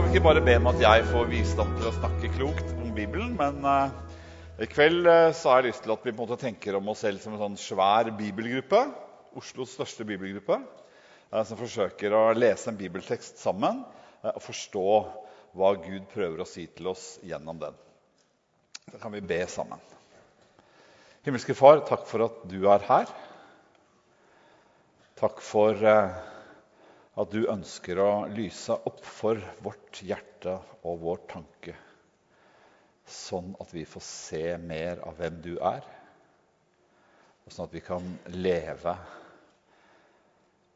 skal vi ikke bare be om at jeg får visdom til å snakke klokt om Bibelen, men uh, i kveld uh, så har jeg lyst til at vi på en måte tenker om oss selv som en sånn svær bibelgruppe. Oslos største bibelgruppe. Uh, som forsøker å lese en bibeltekst sammen og forstå hva Gud prøver å si til oss gjennom den. Da kan vi be sammen. Himmelske Far, takk for at du er her. Takk for at du ønsker å lyse opp for vårt hjerte og vår tanke, sånn at vi får se mer av hvem du er, og sånn at vi kan leve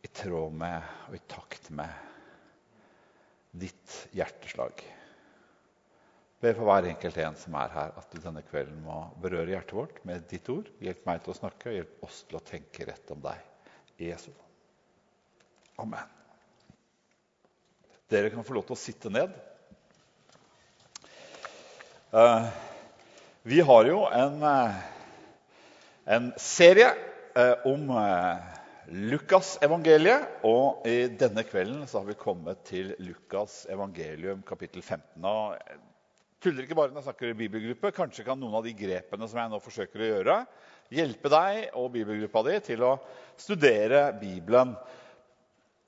i tråd med og i takt med ditt hjerteslag. Be for hver enkelt en som er her, at du denne kvelden må berøre hjertet vårt med ditt ord. Hjelp meg til å snakke, og hjelp oss til å tenke rett om deg. I Jesu. Amen. Dere kan få lov til å sitte ned. Eh, vi har jo en, eh, en serie eh, om Lukas evangeliet. Og i denne kvelden så har vi kommet til Lukas evangelium kapittel 15. Og jeg tuller ikke bare når jeg snakker i bibelgruppe. Kanskje kan noen av de grepene som jeg nå forsøker å gjøre, hjelpe deg og bibelgruppa di til å studere Bibelen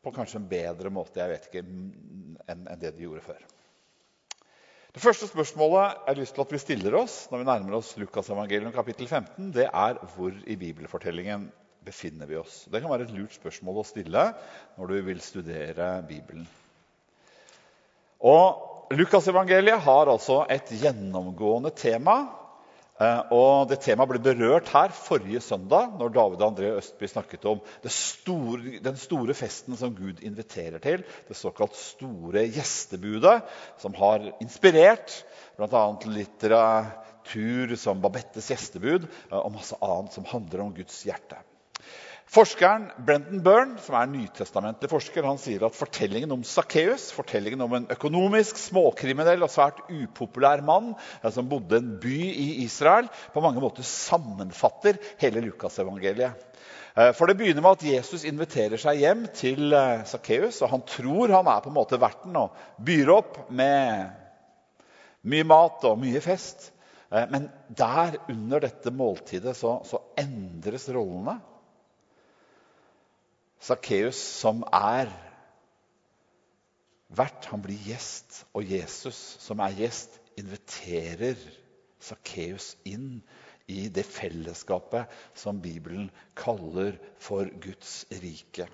på kanskje en bedre måte jeg vet ikke, enn det de gjorde før. Det første spørsmålet jeg har lyst til at vi stiller oss når vi nærmer oss Lukas evangelium kapittel 15, det er hvor i bibelfortellingen befinner vi oss. Det kan være et lurt spørsmål å stille når du vil studere Bibelen. Og Lukasevangeliet har altså et gjennomgående tema og det Temaet ble berørt her forrige søndag når David og André Østby snakket om store, den store festen som Gud inviterer til, det såkalt store gjestebudet, som har inspirert bl.a. litteratur som Babettes gjestebud eh, og masse annet som handler om Guds hjerte. Forskeren Brendan Byrne, som er nytestamentlig forsker, han sier at fortellingen om Sakkeus, fortellingen om en økonomisk småkriminell og svært upopulær mann eh, som bodde i en by i Israel, på mange måter sammenfatter hele Lukasevangeliet. Eh, for Det begynner med at Jesus inviterer seg hjem til Sakkeus. og Han tror han er på en måte verten og byr opp med mye mat og mye fest. Eh, men der under dette måltidet så, så endres rollene. Sakkeus, som er vert, han blir gjest. Og Jesus, som er gjest, inviterer Sakkeus inn i det fellesskapet som Bibelen kaller for Guds rike.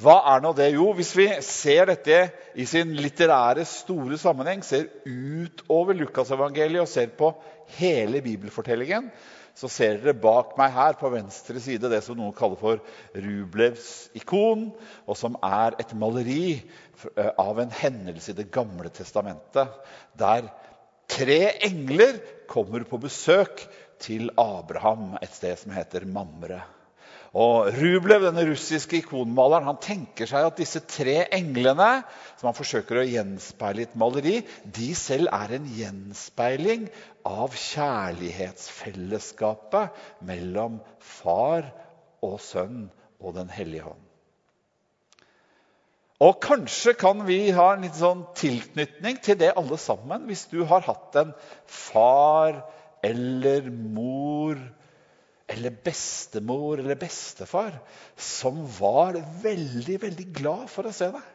Hva er nå det? Jo, hvis vi ser dette i sin litterære store sammenheng, ser utover Lukasevangeliet og ser på hele bibelfortellingen, så ser dere bak meg her på venstre side det som noen kaller for Rublevs ikon, og som er et maleri eh, av en hendelse i Det gamle testamentet, der tre engler kommer på besøk til Abraham et sted som heter Mamre. Og Rublev, denne russiske ikonmaleren, han tenker seg at disse tre englene som han forsøker å gjenspeile i et maleri, de selv er en gjenspeiling av kjærlighetsfellesskapet mellom far og sønn og Den hellige hånd. Og kanskje kan vi ha en litt sånn tilknytning til det alle sammen, hvis du har hatt en far eller mor eller bestemor eller bestefar som var veldig, veldig glad for å se deg.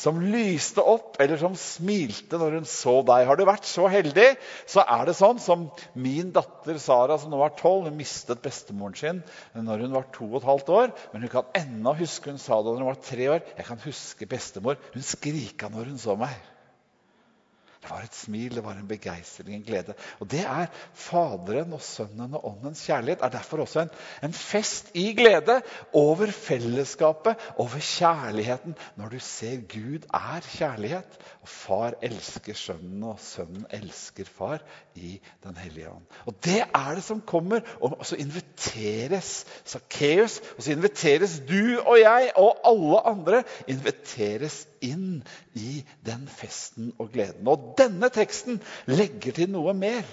Som lyste opp, eller som smilte når hun så deg. Har du vært så heldig, så er det sånn som min datter Sara, som nå er tolv. Hun mistet bestemoren sin når hun var to og et halvt år. Men hun kan ennå huske hun sa det når hun var tre år. Jeg kan huske bestemor. Hun skrika når hun så meg. Det var et smil, det var en begeistring, en glede. Og Det er Faderen og Sønnen og Åndens kjærlighet. er derfor også en, en, fest i glede over fellesskapet, over kjærligheten, når du ser Gud er kjærlighet. Og Far elsker Sønnen, og Sønnen elsker Far i Den hellige ånd. Og Det er det som kommer. Og så inviteres Sakkeus, og så inviteres du og jeg og alle andre inviteres inn i den festen og gleden. Og denne teksten legger til noe mer.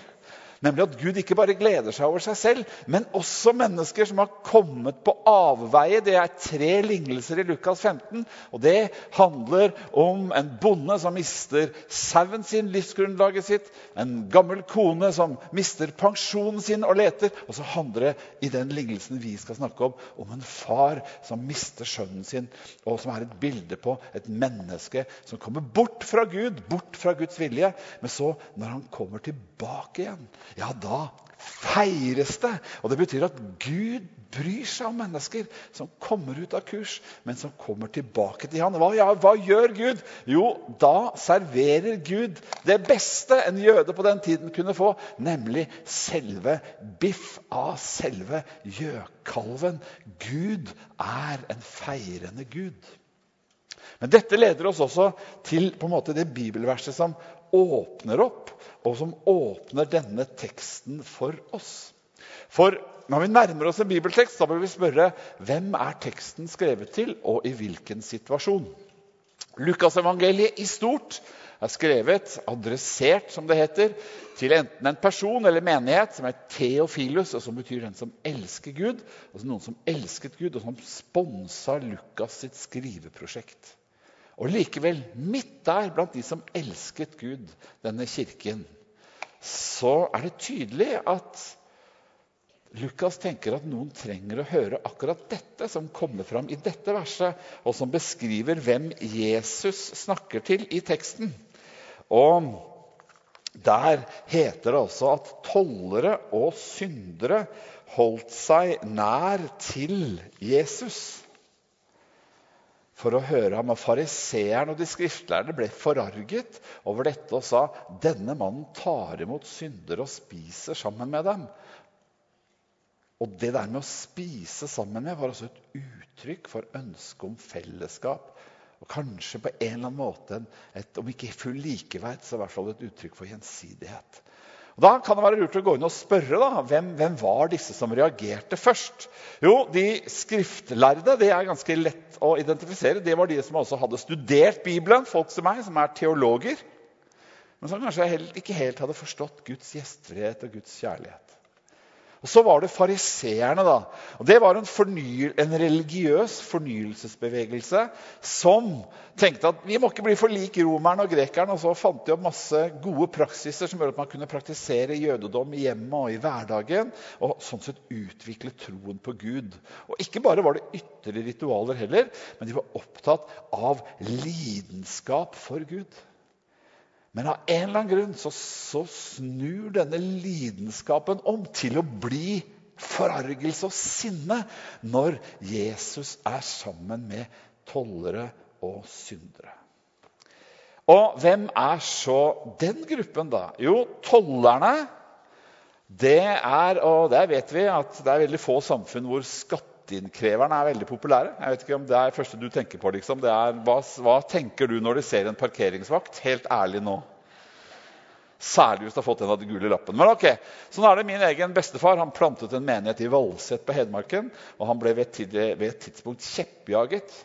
Nemlig at Gud ikke bare gleder seg over seg selv, men også mennesker som har kommet på avveie. Det er tre lignelser i Lukas 15. og Det handler om en bonde som mister sauen sin, livsgrunnlaget sitt. En gammel kone som mister pensjonen sin og leter. Og så handler det i den lignelsen vi skal snakke om, om en far som mister sønnen sin, og som er et bilde på et menneske som kommer bort fra Gud, bort fra Guds vilje. Men så, når han kommer tilbake igjen ja, da feires det. Og det betyr at Gud bryr seg om mennesker som kommer ut av kurs, men som kommer tilbake til han. Hva, ja, hva gjør Gud? Jo, da serverer Gud det beste en jøde på den tiden kunne få, nemlig selve biff av selve gjøkalven. Gud er en feirende Gud. Men dette leder oss også til måte det bibelverset som åpner opp, og som åpner denne teksten for oss. For når vi nærmer oss en bibeltekst, da bør vi spørre hvem er teksten skrevet til, og i hvilken situasjon. Lukasevangeliet i stort er skrevet, adressert, som det heter, til enten en person eller menighet som er teofilus, og som betyr den som elsker Gud. Altså noen som elsket Gud, og som sponsa Lukas sitt skriveprosjekt. Og likevel, midt der, blant de som elsket Gud, denne kirken, så er det tydelig at Lukas tenker at noen trenger å høre akkurat dette som kommer fram i dette verset, og som beskriver hvem Jesus snakker til i teksten. Og der heter det altså at tollere og syndere holdt seg nær til Jesus for å høre ham. Og Fariseeren og de skriftlærde ble forarget over dette og sa denne mannen tar imot syndere og spiser sammen med dem. Og Det der med å spise sammen med var også et uttrykk for ønsket om fellesskap. Og kanskje på en eller annen måte et, om ikke full likeverd, så i hvert fall et uttrykk for gjensidighet. Og Da kan det være lurt å gå inn og spørre da, hvem, hvem var disse som reagerte først. Jo, De skriftlærde det er ganske lett å identifisere. Det var de som også hadde studert Bibelen, folk som meg, som er teologer. Men som kanskje ikke helt hadde forstått Guds gjestfrihet og Guds kjærlighet. Og Så var det fariseerne. da. Og Det var en, forny, en, religiøs fornyelsesbevegelse som tenkte at vi må ikke bli for lik romerne og grekerne. Og så fant de opp masse gode praksiser som gjorde at man kunne praktisere jødedom i hjemmet og i hverdagen. Og sånn sett utvikle troen på Gud. Og ikke bare var det ytre ritualer heller, men de var opptatt av lidenskap for Gud. Men av en eller annen grunn så, så snur denne lidenskapen om til å bli forargelse og sinne når Jesus er sammen med tollere og syndere. Og hvem er så den gruppen, da? Jo, tollerne. Det er, og der vet vi at det er veldig få samfunn hvor skatteinnkreverne er veldig populære. Jeg vet ikke om Det er det første du tenker på. liksom. Er, hva, hva tenker du når du ser en parkeringsvakt? Helt ærlig nå. Særlig hvis du har fått en av de gule lappene. Men ok, Sånn er det min egen bestefar. Han plantet en menighet i Valset på Hedmarken. og Han ble ved et tidspunkt kjeppjaget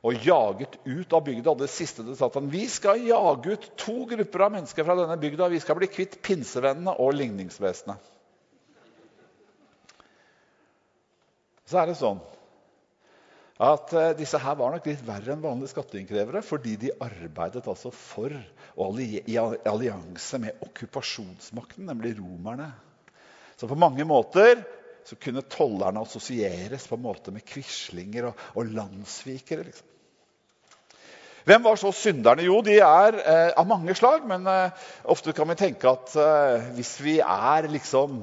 og jaget ut av bygda. Og det siste det sa han, vi skal jage ut to grupper av mennesker fra denne bygda. Vi skal bli kvitt pinsevennene og ligningsvesenet. Så er det sånn at eh, disse her var nok litt verre enn vanlige skatteinnkrevere fordi de arbeidet altså for og i allianse med okkupasjonsmakten, nemlig romerne. Så på mange måter så kunne tollerne assosieres på en måte med quislinger og, og landssvikere. Liksom. Hvem var så synderne? Jo, de er eh, av mange slag. Men eh, ofte kan vi tenke at eh, hvis vi er liksom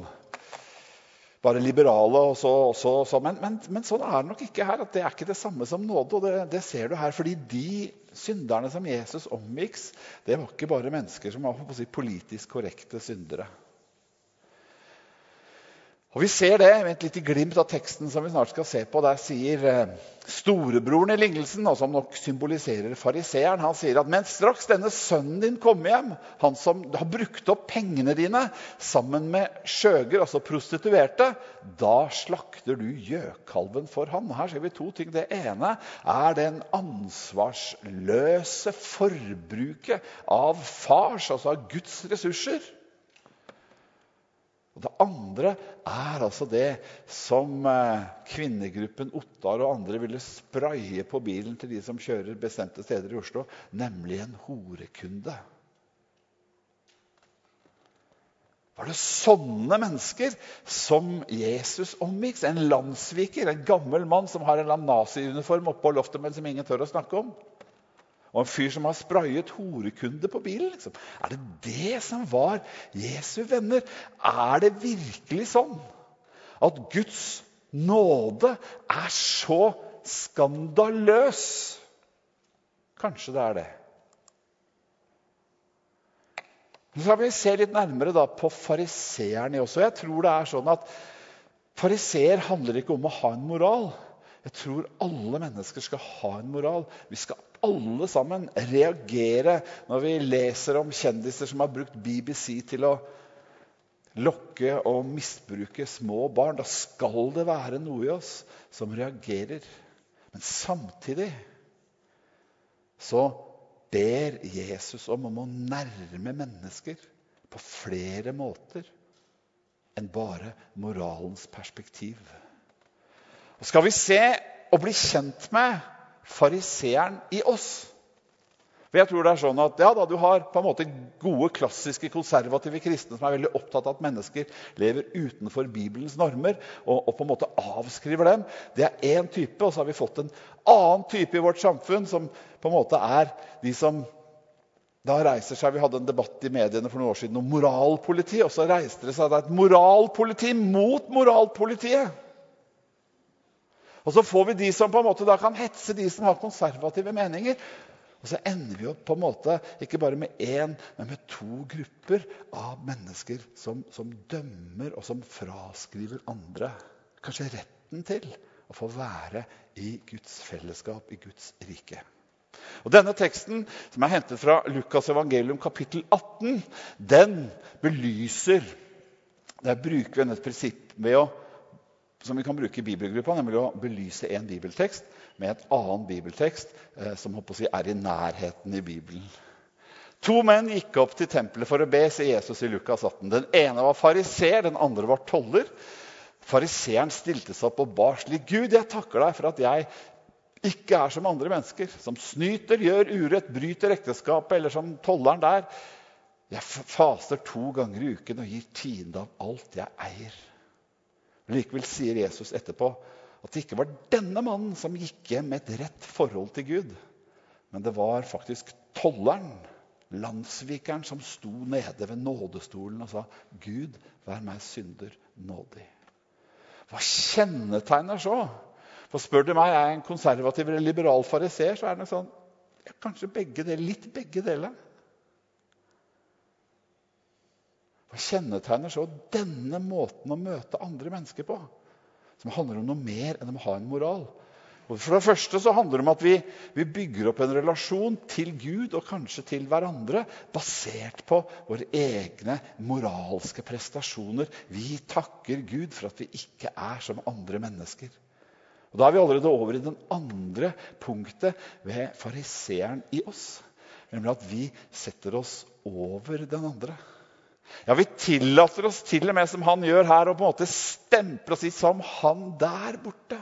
bare liberale. og så, og så, og så. Men, men, men, sånn er det nok ikke her. at Det er ikke det samme som nåde. og det, det ser du her, fordi de synderne som Jesus omgiks, det var ikke bare mennesker som var si, politisk korrekte syndere. Og Vi ser det med et lite glimt av teksten som vi snart skal se på. Der sier eh, storebroren i lignelsen, som nok symboliserer fariseeren, han sier at men straks denne sønnen din kommer hjem, han som har brukt opp pengene dine sammen med skjøger, altså prostituerte, da slakter du gjøkalven for han. Her ser vi to ting. Det ene er den ansvarsløse forbruket av fars, altså av Guds ressurser. Og det andre er altså det som eh, kvinnegruppen Ottar og andre ville spraye på bilen til de som kjører bestemte steder i Oslo, nemlig en horekunde. Var det sånne mennesker som Jesus omgikk? En landssviker, en gammel mann som har en naziuniform oppå loftet, men som ingen tør å snakke om? Og en fyr som har sprayet horekunde på bilen. Liksom. Er det det som var Jesu venner? Er det virkelig sånn at Guds nåde er så skandaløs? Kanskje det er det. Så skal vi se litt nærmere på fariseerne også. Jeg tror det er sånn at Fariseer handler ikke om å ha en moral. Jeg tror alle mennesker skal ha en moral. Vi skal alle sammen reagere når vi leser om kjendiser som har brukt BBC til å lokke og misbruke små barn. Da skal det være noe i oss som reagerer. Men samtidig så ber Jesus om, om å nærme mennesker på flere måter enn bare moralens perspektiv. Og skal vi se og bli kjent med fariseeren i oss. For jeg tror det er sånn at ja, da, Du har på en måte gode, klassiske, konservative kristne som er veldig opptatt av at mennesker lever utenfor Bibelens normer og, og på en måte avskriver dem. Det er én type. Og så har vi fått en annen type i vårt samfunn, som på en måte er de som da reiser seg, Vi hadde en debatt i mediene for noen år siden om moralpoliti. Og så reiste det seg et moralpoliti mot moralpolitiet. Og så får vi de som på en måte da kan hetse de som har konservative meninger. Og så ender vi opp på en måte ikke bare med én, men med to grupper av mennesker som, som dømmer og som fraskriver andre kanskje retten til å få være i Guds fellesskap, i Guds rike. Og Denne teksten, som er hentet fra Lukas evangelium kapittel 18, den belyser Der bruker vi et prinsipp ved å som vi kan bruke i bibelgruppa, nemlig å belyse en bibeltekst med et annen bibeltekst eh, som si, er i nærheten i Bibelen. To menn gikk opp til tempelet for å be, sier Jesus i Lukas 18. Den ene var fariser, den andre var toller. Fariseeren stilte seg opp og bar slik. Gud, jeg takker deg for at jeg ikke er som andre mennesker, som snyter, gjør urett, bryter ekteskapet, eller som tolleren der. Jeg faster to ganger i uken og gir tiende av alt jeg eier. Likevel sier Jesus etterpå at det ikke var denne mannen som gikk hjem med et rett forhold til Gud, men det var faktisk tolleren, landssvikeren, som sto nede ved nådestolen og sa, 'Gud, vær meg synder nådig'. Hva kjennetegner så? For Spør du meg, er jeg en konservativ eller liberal fariseer, så er det nok sånn ja, Kanskje begge deler, litt begge deler. Hva kjennetegner så denne måten å møte andre mennesker på? Som handler om noe mer enn å ha en moral. Og for det første så handler det om at vi, vi, bygger opp en relasjon til Gud og kanskje til hverandre basert på våre egne moralske prestasjoner. Vi takker Gud for at vi ikke er som andre mennesker. Og Da er vi allerede over i den andre punktet ved fariseeren i oss. Nemlig at vi setter oss over den andre. Ja, Vi tillater oss til og med, som han gjør her, å på en måte stemple oss i som han der borte.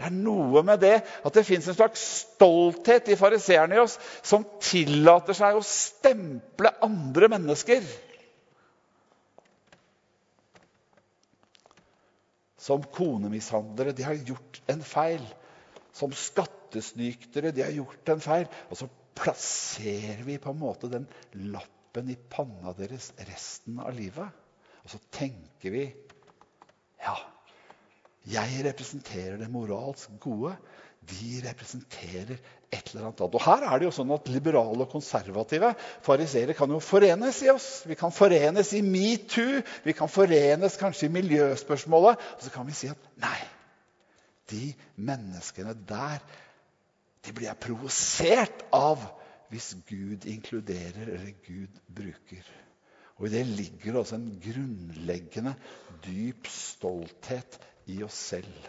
Det er noe med det at det fins en slags stolthet i fariseerne i oss som tillater seg å stemple andre mennesker. Som konemishandlere. De har gjort en feil. Som skattesnyktere. De har gjort en feil. Og så plasserer vi på en måte den lappen lappen i panna deres resten av livet. Og så tenker vi ja, jeg representerer det moralsk gode. De representerer et eller annet. Og her er det jo sånn at Liberale og konservative fariseere kan jo forenes i oss. Vi kan forenes i metoo, vi kan forenes kanskje i miljøspørsmålet. Og så kan vi si at nei, de menneskene der de blir jeg provosert av hvis Gud inkluderer eller Gud bruker. Og I det ligger det også en grunnleggende dyp stolthet i oss selv.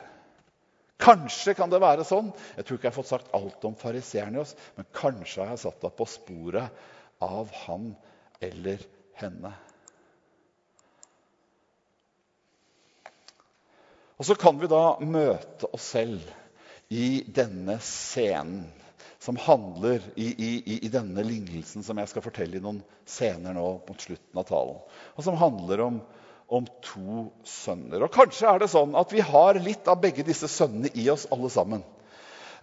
Kanskje kan det være sånn Jeg tror ikke jeg har fått sagt alt om fariseeren i oss, men kanskje har jeg satt deg på sporet av han eller henne. Og så kan vi da møte oss selv i denne scenen som handler i, i, i, denne lignelsen som jeg skal fortelle i noen scener nå mot slutten av talen. Og som handler om, om to sønner. Og kanskje er det sånn at vi har litt av begge disse sønnene i oss alle sammen.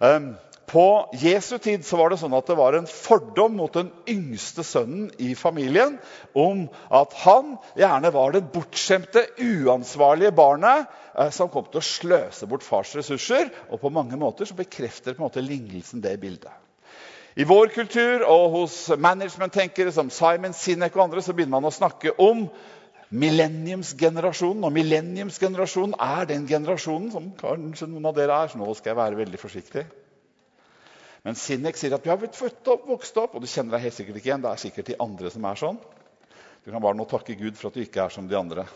Um, på Jesu tid så var det sånn at det var en fordom mot den yngste sønnen i familien om at han gjerne var det bortskjemte, uansvarlige barnet eh, som kom til å sløse bort fars ressurser. Og på mange måter så bekrefter på en måte lignelsen det bildet. I vår kultur og hos managementtenkere som Simon Sinek og andre så begynner man å snakke om millenniumsgenerasjonen. Og millenniumsgenerasjonen er den generasjonen som kanskje noen av dere er. Så nå skal jeg være veldig forsiktig. Men Sinek sier at du har blitt født opp, vokst opp, og du kjenner deg helt sikkert ikke igjen. Det er sikkert de andre som er sånn. Du kan bare nå takke Gud for at du ikke er som de andre.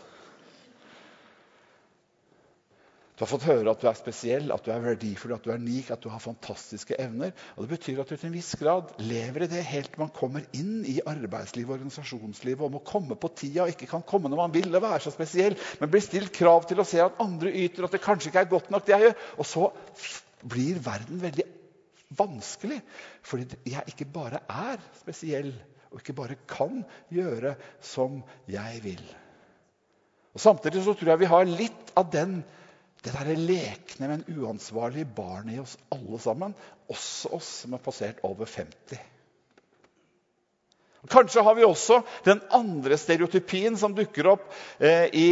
Du har fått høre at du er spesiell, at du er verdifull, at du er unik, at du har fantastiske evner. Og Det betyr at du til en viss grad lever i det helt til man kommer inn i arbeidslivet og organisasjonslivet og må komme på tida og ikke kan komme når man vil og være så spesiell, men blir stilt krav til å se at andre yter, at det kanskje ikke er godt nok det jeg gjør. Og så blir verden veldig vanskelig. Fordi jeg ikke bare er spesiell og ikke bare kan gjøre som jeg vil. Og Samtidig så tror jeg vi har litt av den, det der lekne, men uansvarlige barnet i oss alle sammen. Også oss som er passert over 50. Kanskje har vi også den andre stereotypien som dukker opp eh, i,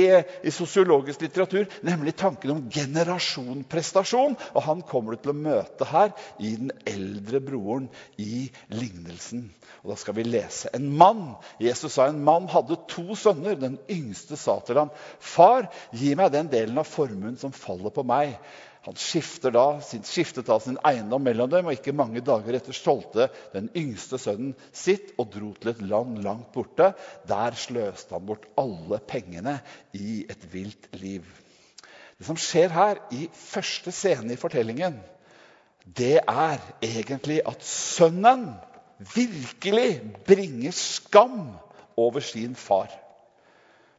i, sosiologisk litteratur, nemlig tanken om generasjonprestasjon. Og han kommer du til å møte her i den eldre broren i lignelsen. Og Da skal vi lese. En mann Jesus sa en mann hadde to sønner. Den yngste sa til ham, 'Far, gi meg den delen av formuen som faller på meg.' Han da, skiftet da sin eiendom mellom dem, og ikke mange dager etter solgte den yngste sønnen sitt og dro til et land langt borte. Der sløste han bort alle pengene i et vilt liv. Det som skjer her i første scene i fortellingen, det er egentlig at sønnen virkelig bringer skam over sin far.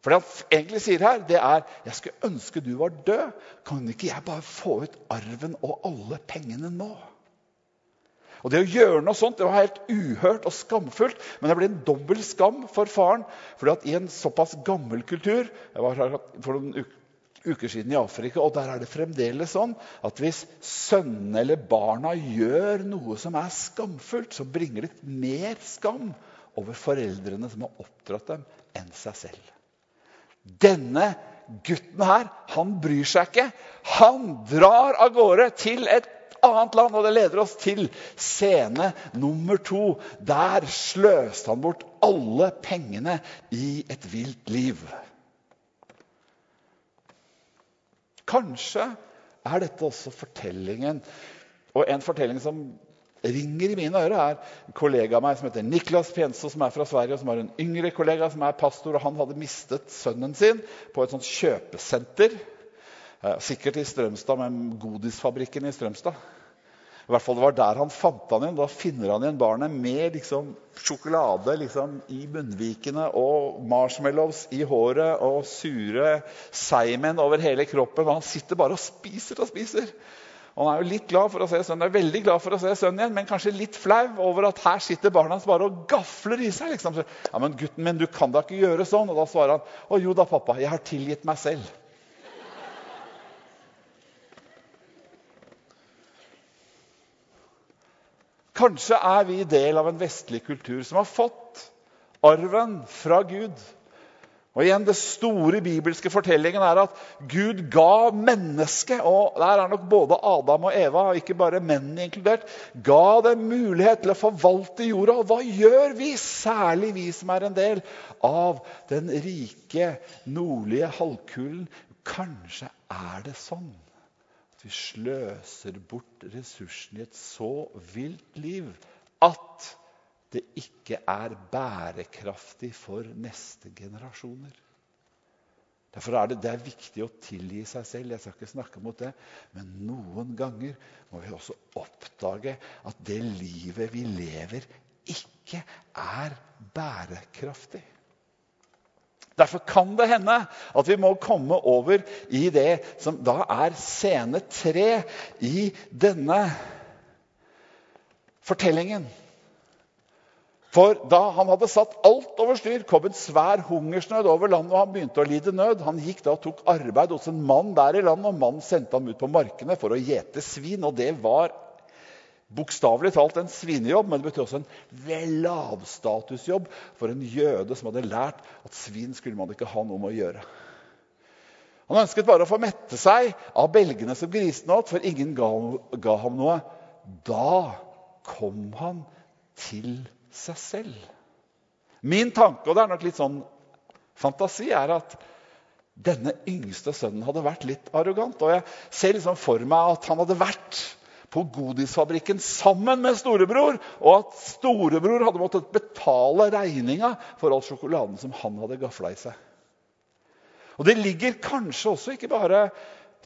For det han egentlig sier her, det er jeg skulle ønske du var død. Kan ikke jeg bare få ut arven og alle pengene nå? Og Det å gjøre noe sånt det var helt uhørt og skamfullt, men det ble en dobbel skam for faren. fordi at i en såpass gammel kultur Jeg var her for noen uker siden i Afrika, og der er det fremdeles sånn at hvis sønnene eller barna gjør noe som er skamfullt, så bringer det mer skam over foreldrene som har oppdratt dem, enn seg selv. Denne gutten her, han bryr seg ikke. Han drar av gårde til et annet land, og det leder oss til scene nummer to. Der sløste han bort alle pengene i et vilt liv. Kanskje er dette også fortellingen, og en fortelling som ringer i mine ører, er en kollega av meg som heter Niklas Pienso, som er fra Sverige, og som har en yngre kollega som er pastor. og Han hadde mistet sønnen sin på et sånt kjøpesenter. Eh, sikkert i Strømstad, med Godisfabrikken i Strømstad. I hvert fall Det var der han fant han igjen. Da finner han igjen barnet med liksom, sjokolade liksom, i munnvikene og marshmallows i håret og sure seigmenn over hele kroppen. Og han sitter bare og spiser og spiser. Og han er jo litt glad for å se sønnen, er veldig glad for å se sønnen igjen, men kanskje litt flau over at her sitter barna hans bare og gafler i seg. Liksom. ja, men gutten min, du kan da ikke gjøre sånn. Og da svarer han, å jo da, pappa, jeg har tilgitt meg selv. Kanskje er vi del av en vestlig kultur som har fått arven fra Gud og igjen, Det store bibelske fortellingen er at Gud ga mennesket og der er nok både Adam og Eva, og ikke bare mennene inkludert, ga dem mulighet til å forvalte jorda. Og hva gjør vi, særlig vi som er en del av den rike nordlige halvkulen? Kanskje er det sånn at vi sløser bort ressursene i et så vilt liv at det ikke er bærekraftig for neste generasjoner. Derfor er det, det er viktig å tilgi seg selv. Jeg skal ikke snakke mot det. Men noen ganger må vi også oppdage at det livet vi lever, ikke er bærekraftig. Derfor kan det hende at vi må komme over i det som da er scene tre i denne fortellingen. For da han hadde satt alt over styr, kom en svær hungersnød over landet, og han begynte å lide nød. Han gikk da og tok arbeid hos en mann der i landet, og mannen sendte ham ut på markene for å gjete svin. Og det var bokstavelig talt en svinejobb, men det betyr også en lavstatusjobb for en jøde som hadde lært at svin skulle man ikke ha noe med å gjøre. Han ønsket bare å få mette seg av belgene som grisene åt, for ingen ga, ga ham noe. Da kom han til seg selv. Min tanke, og det er nok litt sånn fantasi, er at denne yngste sønnen hadde vært litt arrogant. Og jeg ser liksom for meg at han hadde vært på godisfabrikken sammen med storebror, og at storebror hadde måttet betale regninga for all sjokoladen som han hadde gafla i seg. Og det ligger kanskje også ikke bare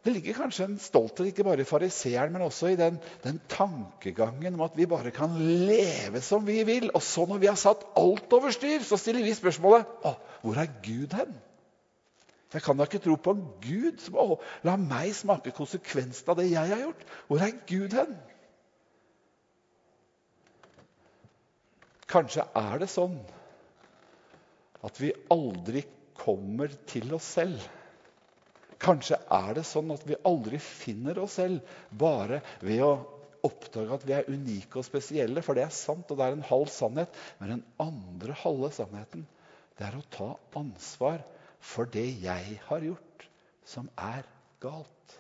det ligger kanskje en stolthet ikke bare i fariseeren, men også i den, den, tankegangen om at vi bare kan leve som vi vil. Og så når vi har satt alt over styr, så stiller vi spørsmålet å, hvor er Gud hen? Jeg kan da ikke tro på en Gud som å, la meg smake konsekvensen av det jeg har gjort. Hvor er Gud hen? Kanskje er det sånn at vi aldri kommer til oss selv. Kanskje er det sånn at vi aldri finner oss selv bare ved å oppdage at vi er unike og spesielle. For det er sant, og det er en halv sannhet. Men den andre halve sannheten det er å ta ansvar for det jeg har gjort, som er galt.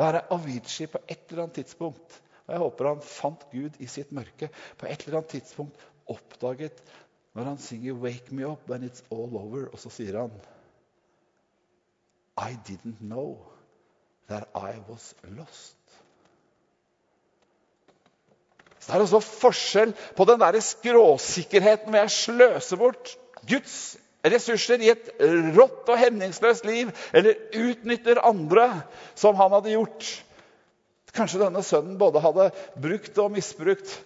Være Avicii på et eller annet tidspunkt. Og jeg håper han fant Gud i sitt mørke. På et eller annet tidspunkt oppdaget når han synger 'Wake me up when it's all over', og så sier han i didn't know that I was lost. Så Det er også forskjell på den der skråsikkerheten hvor jeg sløser bort Guds ressurser i et rått og hemningsløst liv, eller utnytter andre, som han hadde gjort. Kanskje denne sønnen både hadde brukt og misbrukt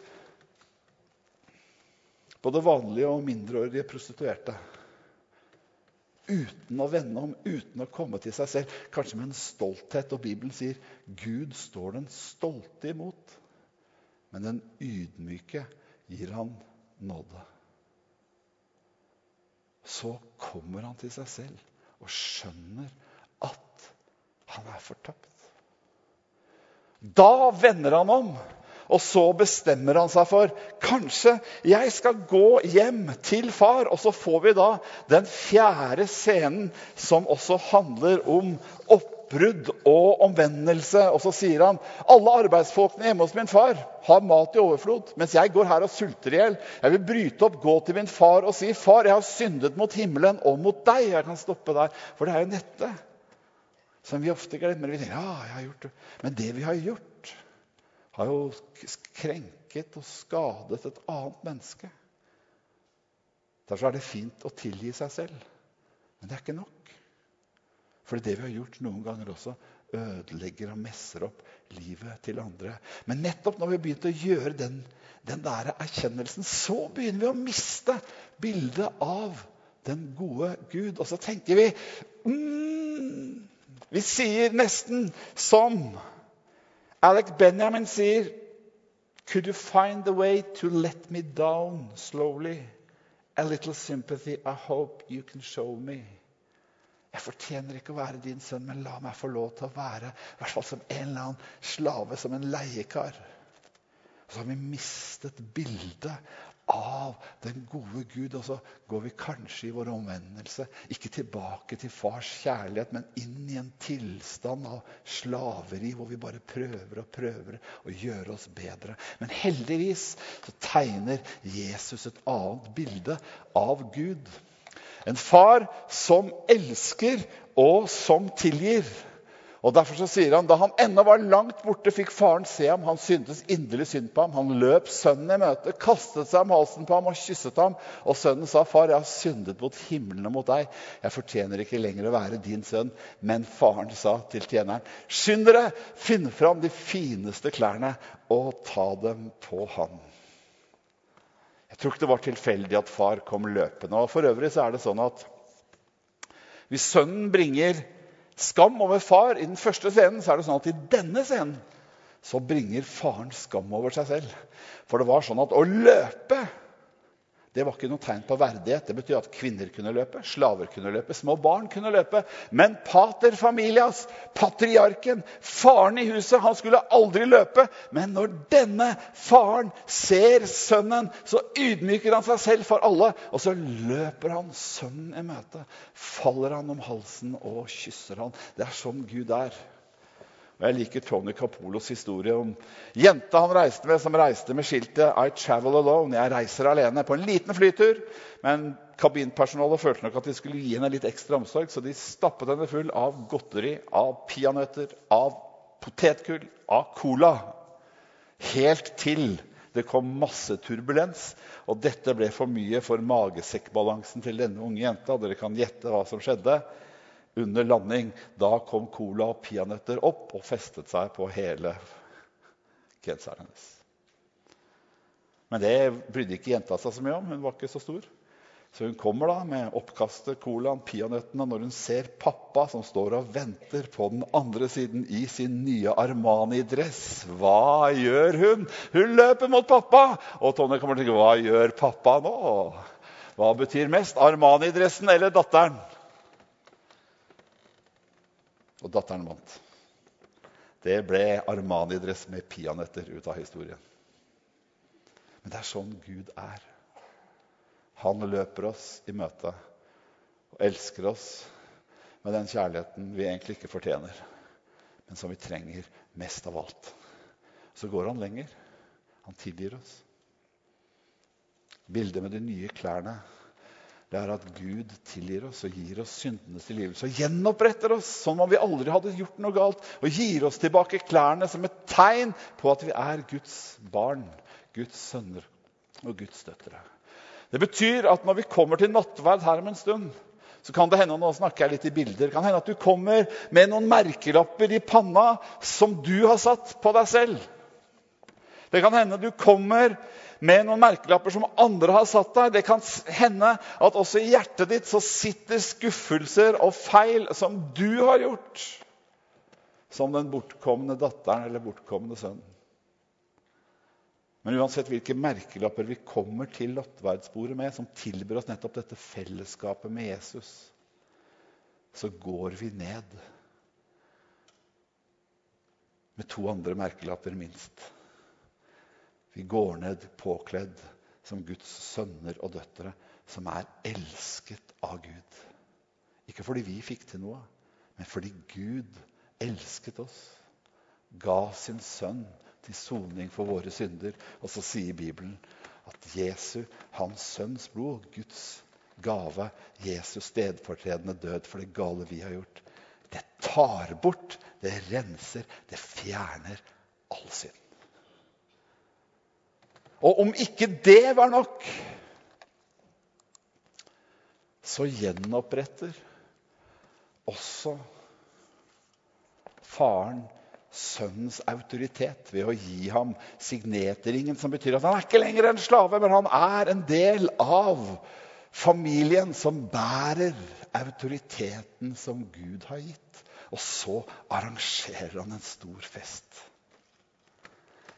både vanlige og mindreårige prostituerte uten å vende om, uten å komme til seg selv. Kanskje med en stolthet. Og Bibelen sier Gud står den stolte imot, men den ydmyke gir han nåde. Så kommer han til seg selv og skjønner at han er fortapt. Da vender han om og så bestemmer han seg for kanskje jeg skal gå hjem til far. Og så får vi da den fjerde scenen som også handler om oppbrudd og omvendelse. Og så sier han alle arbeidsfolkene hjemme hos min far har mat i overflod, mens jeg går her og sulter i hjel. Jeg vil bryte opp, gå til min far og si, 'Far, jeg har syndet mot himmelen og mot deg.' Jeg kan stoppe der, for det er jo nettet som vi ofte glemmer. Vi tenker, ja, jeg har gjort det. Men det vi har gjort har jo krenket og skadet et annet menneske. Derfor er det fint å tilgi seg selv. Men det er ikke nok. For det vi har gjort noen ganger også, ødelegger og messer opp livet til andre. Men nettopp når vi begynte å gjøre den, den der erkjennelsen, så begynner vi å miste bildet av den gode Gud. Og så tenker vi mm, Vi sier nesten som Alec Benjamin sier Could you find the way to let me down slowly? A little sympathy I hope you can show me. Jeg fortjener ikke å være din sønn, men la meg få lov til å være i hvert fall som en eller annen slave, som en leiekar. så har vi mistet bildet av den gode Gud. Og så går vi kanskje i vår omvendelse ikke tilbake til fars kjærlighet, men inn i en tilstand av slaveri hvor vi bare prøver og prøver å gjøre oss bedre. Men heldigvis så tegner Jesus et annet bilde av Gud. En far som elsker og som tilgir. Og Derfor så sier han da han ennå var langt borte, fikk faren se ham. Han syntes inderlig synd på ham. Han løp sønnen i møte, kastet seg om halsen på ham og kysset ham. Og sønnen sa, 'Far, jeg har syndet mot himmelen og mot deg. Jeg fortjener ikke lenger å være din sønn.' Men faren sa til tjeneren, 'Skynd dere, finn fram de fineste klærne og ta dem på ham.' Jeg tror ikke det var tilfeldig at far kom løpende. Og For øvrig så er det sånn at Hvis sønnen bringer skam over far i den første scenen, så er det sånn at i denne scenen så bringer faren skam over seg selv. For det var sånn at å løpe det var ikke noe tegn på verdighet. Det betyr at kvinner kunne løpe, slaver kunne løpe, små barn kunne løpe. Men pater familias, patriarken, faren i huset, han skulle aldri løpe. Men når denne faren ser sønnen, så ydmyker han seg selv for alle. Og så løper han sønnen i møte, faller han om halsen og kysser han. Det er sånn Gud er. Og Jeg liker Tony Capolos historie om jenta han reiste med, som reiste med skiltet 'I travel alone'. Jeg reiser alene på en liten flytur. Men kabinpersonalet følte nok at de skulle gi henne litt ekstra omsorg, så de stappet henne full av godteri, av peanøtter, av potetgull, av cola. Helt til det kom masse turbulens, og dette ble for mye for magesekkbalansen til denne unge jenta. Dere kan gjette hva som skjedde under landing. Da kom cola og peanøtter opp og festet seg på hele genseren hennes. Men det brydde ikke jenta seg så mye om. Hun var ikke så stor. Så hun kommer da med oppkastet, colaen, peanøttene når hun ser pappa som står og venter på den andre siden i sin nye Armani-dress. Hva gjør hun? Hun løper mot pappa! Og Tonje kommer til å tenke hva gjør pappa nå? Hva betyr mest, Armani-dressen eller datteren? Og datteren vant. Det ble Armani-dress med peanøtter ut av historien. Men det er sånn Gud er. Han løper oss i møte og elsker oss med den kjærligheten vi egentlig ikke fortjener, men som vi trenger mest av alt. Så går han lenger. Han tilgir oss. Bildet med de nye klærne det er at Gud tilgir oss og gir oss syndenes tilgivelse. Og gjenoppretter oss som om vi aldri hadde gjort noe galt. Og gir oss tilbake klærne som et tegn på at vi er Guds barn, Guds sønner og Guds døtre. Det betyr at når vi kommer til nattverd her om en stund, så kan det hende nå snakker jeg litt i bilder, kan hende at du kommer med noen merkelapper i panna som du har satt på deg selv. Det kan hende du kommer med noen merkelapper som andre har satt deg. Det kan hende at også i hjertet ditt så sitter skuffelser og feil som du har gjort. Som den bortkomne datteren eller bortkomne sønnen. Men uansett hvilke merkelapper vi kommer til nattverdsbordet med, som tilbyr oss nettopp dette fellesskapet med Jesus, så går vi ned med to andre merkelapper, minst. Vi går ned påkledd som Guds sønner og døtre, som er elsket av Gud. Ikke fordi vi fikk til noe, men fordi Gud elsket oss. Ga sin sønn til soning for våre synder. Og så sier Bibelen at Jesu, hans sønns blod, Guds gave, Jesus stedfortredende død for det gale vi har gjort, det tar bort, det renser, det fjerner all synd. Og om ikke det var nok, så gjenoppretter også faren sønnens autoritet ved å gi ham signetringen, som betyr at han er ikke lenger en slave, men han er en del av familien som bærer autoriteten som Gud har gitt. Og så arrangerer han en stor fest.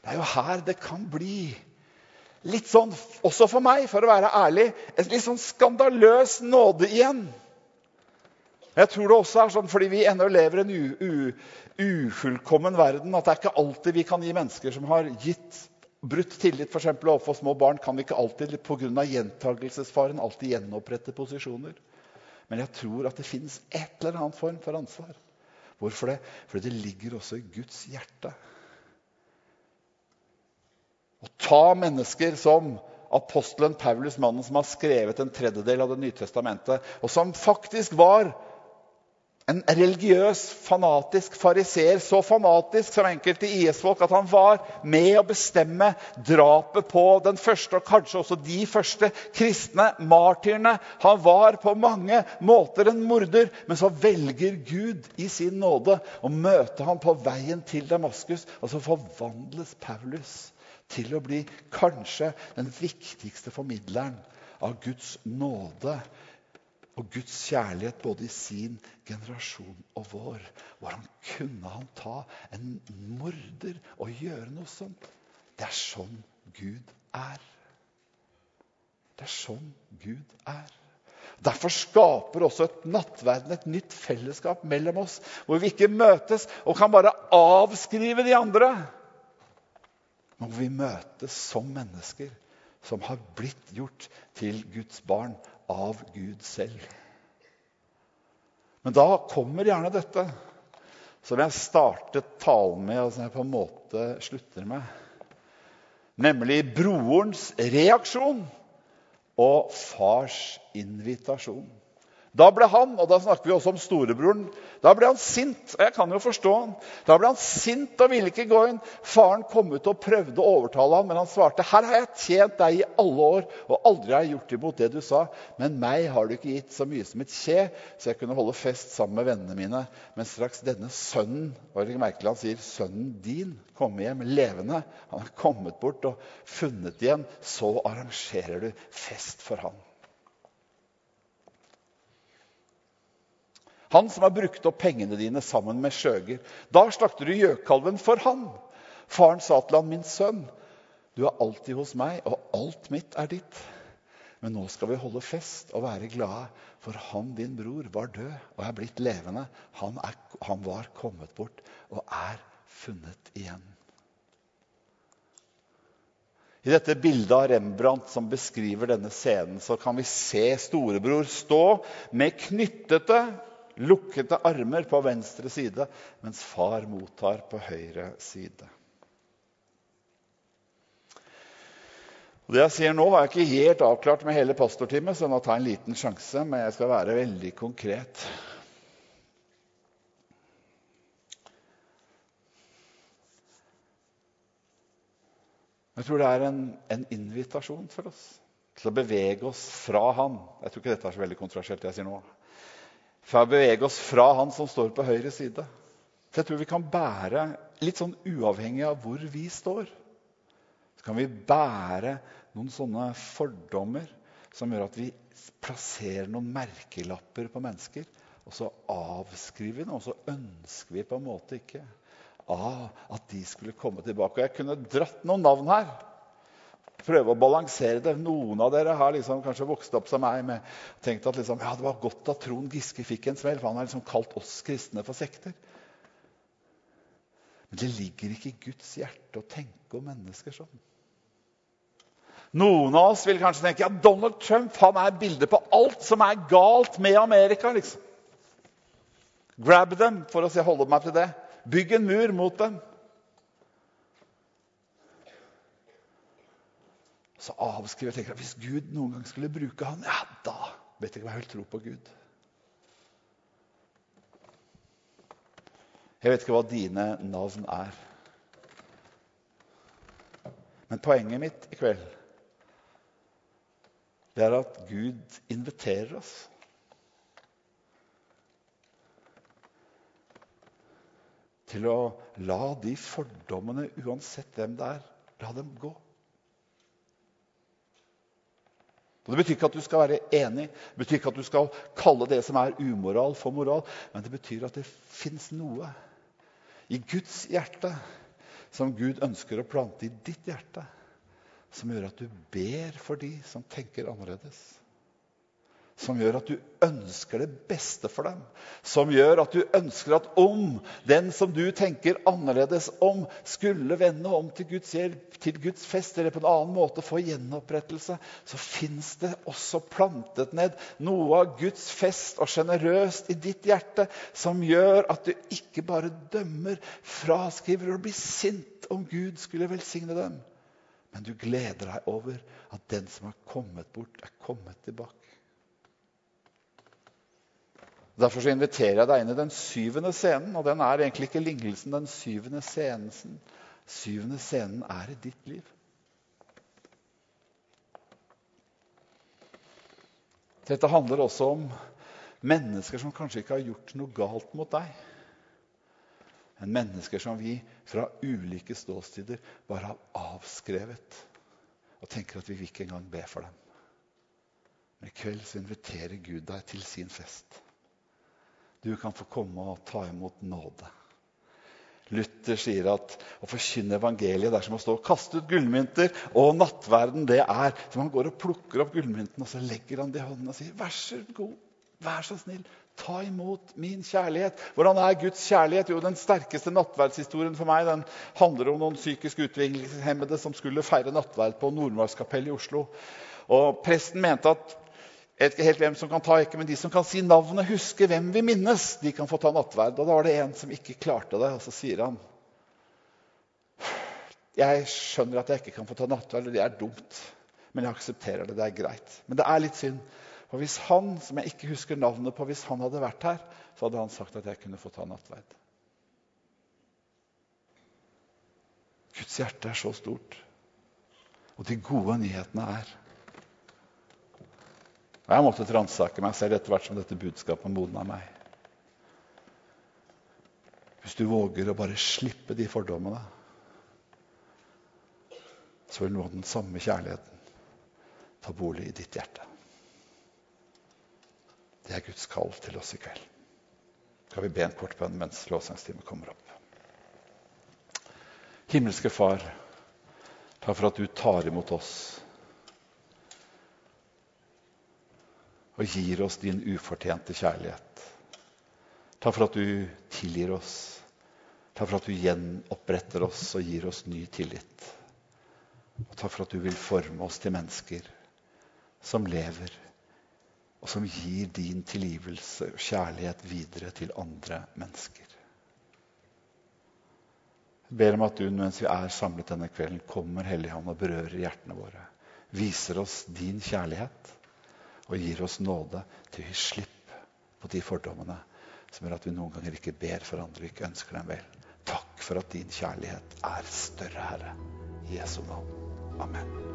Det er jo her det kan bli litt sånn, også for meg, for å være ærlig, en litt sånn skandaløs nåde igjen. Jeg tror det også er sånn fordi vi ennå lever i en ufullkommen verden, at det er ikke alltid vi kan gi mennesker som har gitt brutt tillit for eksempel, overfor små barn, kan vi ikke alltid pga. gjentagelsesfaren alltid gjenopprette posisjoner. Men jeg tror at det finnes et eller annet form for ansvar. Hvorfor det? Fordi det ligger også i Guds hjerte. Å ta mennesker som apostelen Paulus, mannen som har skrevet en tredjedel av Det nye testamentet, og som faktisk var en religiøs, fanatisk fariseer. Så fanatisk som enkelte IS-folk at han var med å bestemme drapet på den første, og kanskje også de første kristne martyrene. Han var på mange måter en morder, men så velger Gud i sin nåde å møte ham på veien til Damaskus, og så forvandles Paulus til å bli kanskje den viktigste formidleren av Guds nåde og Guds kjærlighet både i sin generasjon og vår. Hvordan kunne han ta en morder og gjøre noe sånt? Det er sånn Gud er. Det er sånn Gud er. Derfor skaper også et nattverden et nytt fellesskap mellom oss, hvor vi ikke møtes og kan bare avskrive de andre. Men hvor vi møtes som mennesker som har blitt gjort til Guds barn av Gud selv. Men da kommer gjerne dette, som jeg startet talen med, og som jeg på en måte slutter med. Nemlig brorens reaksjon og fars invitasjon. Da ble han, og da snakker vi også om storebroren, da ble han sint. og Jeg kan jo forstå han. Da ble han sint og ville ikke gå inn. Faren kom ut og prøvde å overtale ham, men han svarte, 'Her har jeg tjent deg i alle år, og aldri har jeg gjort imot det du sa.' 'Men meg har du ikke gitt så mye som et kje, så jeg kunne holde fest sammen med vennene mine.' 'Men straks denne sønnen og det merkelig han sier, 'sønnen din komme hjem levende', han har kommet bort og funnet igjen, så arrangerer du fest for han. Han som har brukt opp pengene dine sammen med skjøger. Da slakter du gjøkalven for han. Faren sa til han, min sønn, du er alltid hos meg, og alt mitt er ditt. Men nå skal vi holde fest og være glade, for han din bror var død og er blitt levende. Han, er, han var kommet bort og er funnet igjen. I dette bildet av Rembrandt som beskriver denne scenen, så kan vi se storebror stå med knyttete lukkede armer på venstre side, mens far mottar på høyre side. Og det jeg sier nå, er ikke helt avklart med hele pastorteamet, så nå tar jeg en liten sjanse, men jeg skal være veldig konkret. Jeg tror det er en, en, invitasjon for oss til å bevege oss fra Han. Jeg tror ikke dette er så veldig kontroversielt. det jeg sier nå fra å bevege oss fra han som står på høyre side. Så jeg tror vi kan bære, litt sånn uavhengig av hvor vi står, så kan vi bære noen sånne fordommer som gjør at vi plasserer noen merkelapper på mennesker. Og så avskriver vi noe, og så ønsker vi på en måte ikke ah, at de skulle komme tilbake. Og jeg kunne dratt noen navn her prøve å balansere det. Noen av dere har liksom kanskje vokst opp som meg med tenkt at liksom, ja, det var godt at Trond Giske fikk en smell, for han har liksom kalt oss kristne for sekter. Men det ligger ikke i Guds hjerte å tenke om mennesker sånn. Noen av oss vil kanskje tenke ja, Donald Trump han er bildet på alt som er galt med Amerika. liksom. Grab dem, for å holde meg til det. Bygg en mur mot dem. Så avskriver jeg tenker at hvis Gud noen gang skulle bruke han, ja, da vet jeg ikke hva jeg vil tro på Gud. Jeg vet ikke hva dine navn er. Men poenget mitt i kveld det er at Gud inviterer oss. Til å la de fordommene, uansett hvem det er, la dem gå. Og Det betyr ikke at du skal være enig, det betyr ikke at du skal kalle det som er umoral, for moral. Men det betyr at det fins noe i Guds hjerte som Gud ønsker å plante i ditt hjerte, som gjør at du ber for de som tenker annerledes som gjør at du ønsker det beste for dem. Som gjør at du ønsker at om den som du tenker annerledes om, skulle vende om til Guds hjelp, til Guds fest eller på en annen måte få gjenopprettelse, så fins det også plantet ned noe av Guds fest og sjenerøst i ditt hjerte som gjør at du ikke bare dømmer, fraskriver og blir sint om Gud skulle velsigne dem. Men du gleder deg over at den som har kommet bort, er kommet tilbake. Derfor så inviterer jeg deg inn i den syvende scenen. Og den er egentlig ikke lignelsen, den syvende scenen. Syvende scenen er i ditt liv. Dette handler også om mennesker som kanskje ikke har gjort noe galt mot deg. Men mennesker som vi fra ulike ståsteder bare har avskrevet og tenker at vi vil ikke engang be for dem. Men i kveld så inviterer Gud deg til sin fest. Du kan få komme og ta imot nåde. Luther sier at å forkynne evangeliet det er som å stå og kaste ut gullmynter. Og nattverden, det er som han går og plukker opp gullmynten og så legger han det i hånden og sier, vær så god, vær så snill, ta imot min kjærlighet. Hvordan er Guds kjærlighet? Jo, Den sterkeste nattverdshistorien for meg den handler om noen psykisk utviklingshemmede som skulle feire nattverd på Nordmarkskapellet i Oslo. Og Presten mente at jeg vet ikke helt hvem som kan ta ikke, men de som kan si navnet, huske hvem vi minnes, de kan få ta nattverd. Og da var det en som ikke klarte det, og så sier han Jeg skjønner at jeg ikke kan få ta nattverd, og det er dumt, men jeg aksepterer det. Det er greit. Men det er litt synd. For hvis han, som jeg ikke husker navnet på, hvis han hadde vært her, så hadde han sagt at jeg kunne få ta nattverd. Guds hjerte er så stort. Og de gode nyhetene er og jeg måtte ransake meg selv etter hvert som dette budskapet modna meg. Hvis du våger å bare slippe de fordommene, så vil nå den samme kjærligheten ta bolig i ditt hjerte. Det er Guds kall til oss i kveld. Skal vi be en kort bønn mens lovsangstimen kommer opp? Himmelske Far, takk for at du tar imot oss og gir oss din ufortjente kjærlighet. Takk for at du tilgir oss. Takk for at du gjenoppretter oss og gir oss ny tillit. Og takk for at du vil forme oss til mennesker som lever, og som gir din tilgivelse og kjærlighet videre til andre mennesker. Jeg ber om at du mens vi er samlet denne kvelden, kommer Helligånd og berører hjertene våre. Viser oss din kjærlighet og gir oss nåde til å gi slipp på de fordommene som gjør at vi noen ganger ikke ber for andre ikke ønsker dem vel. Takk for at din kjærlighet er større, Herre. I Jesu navn. Amen.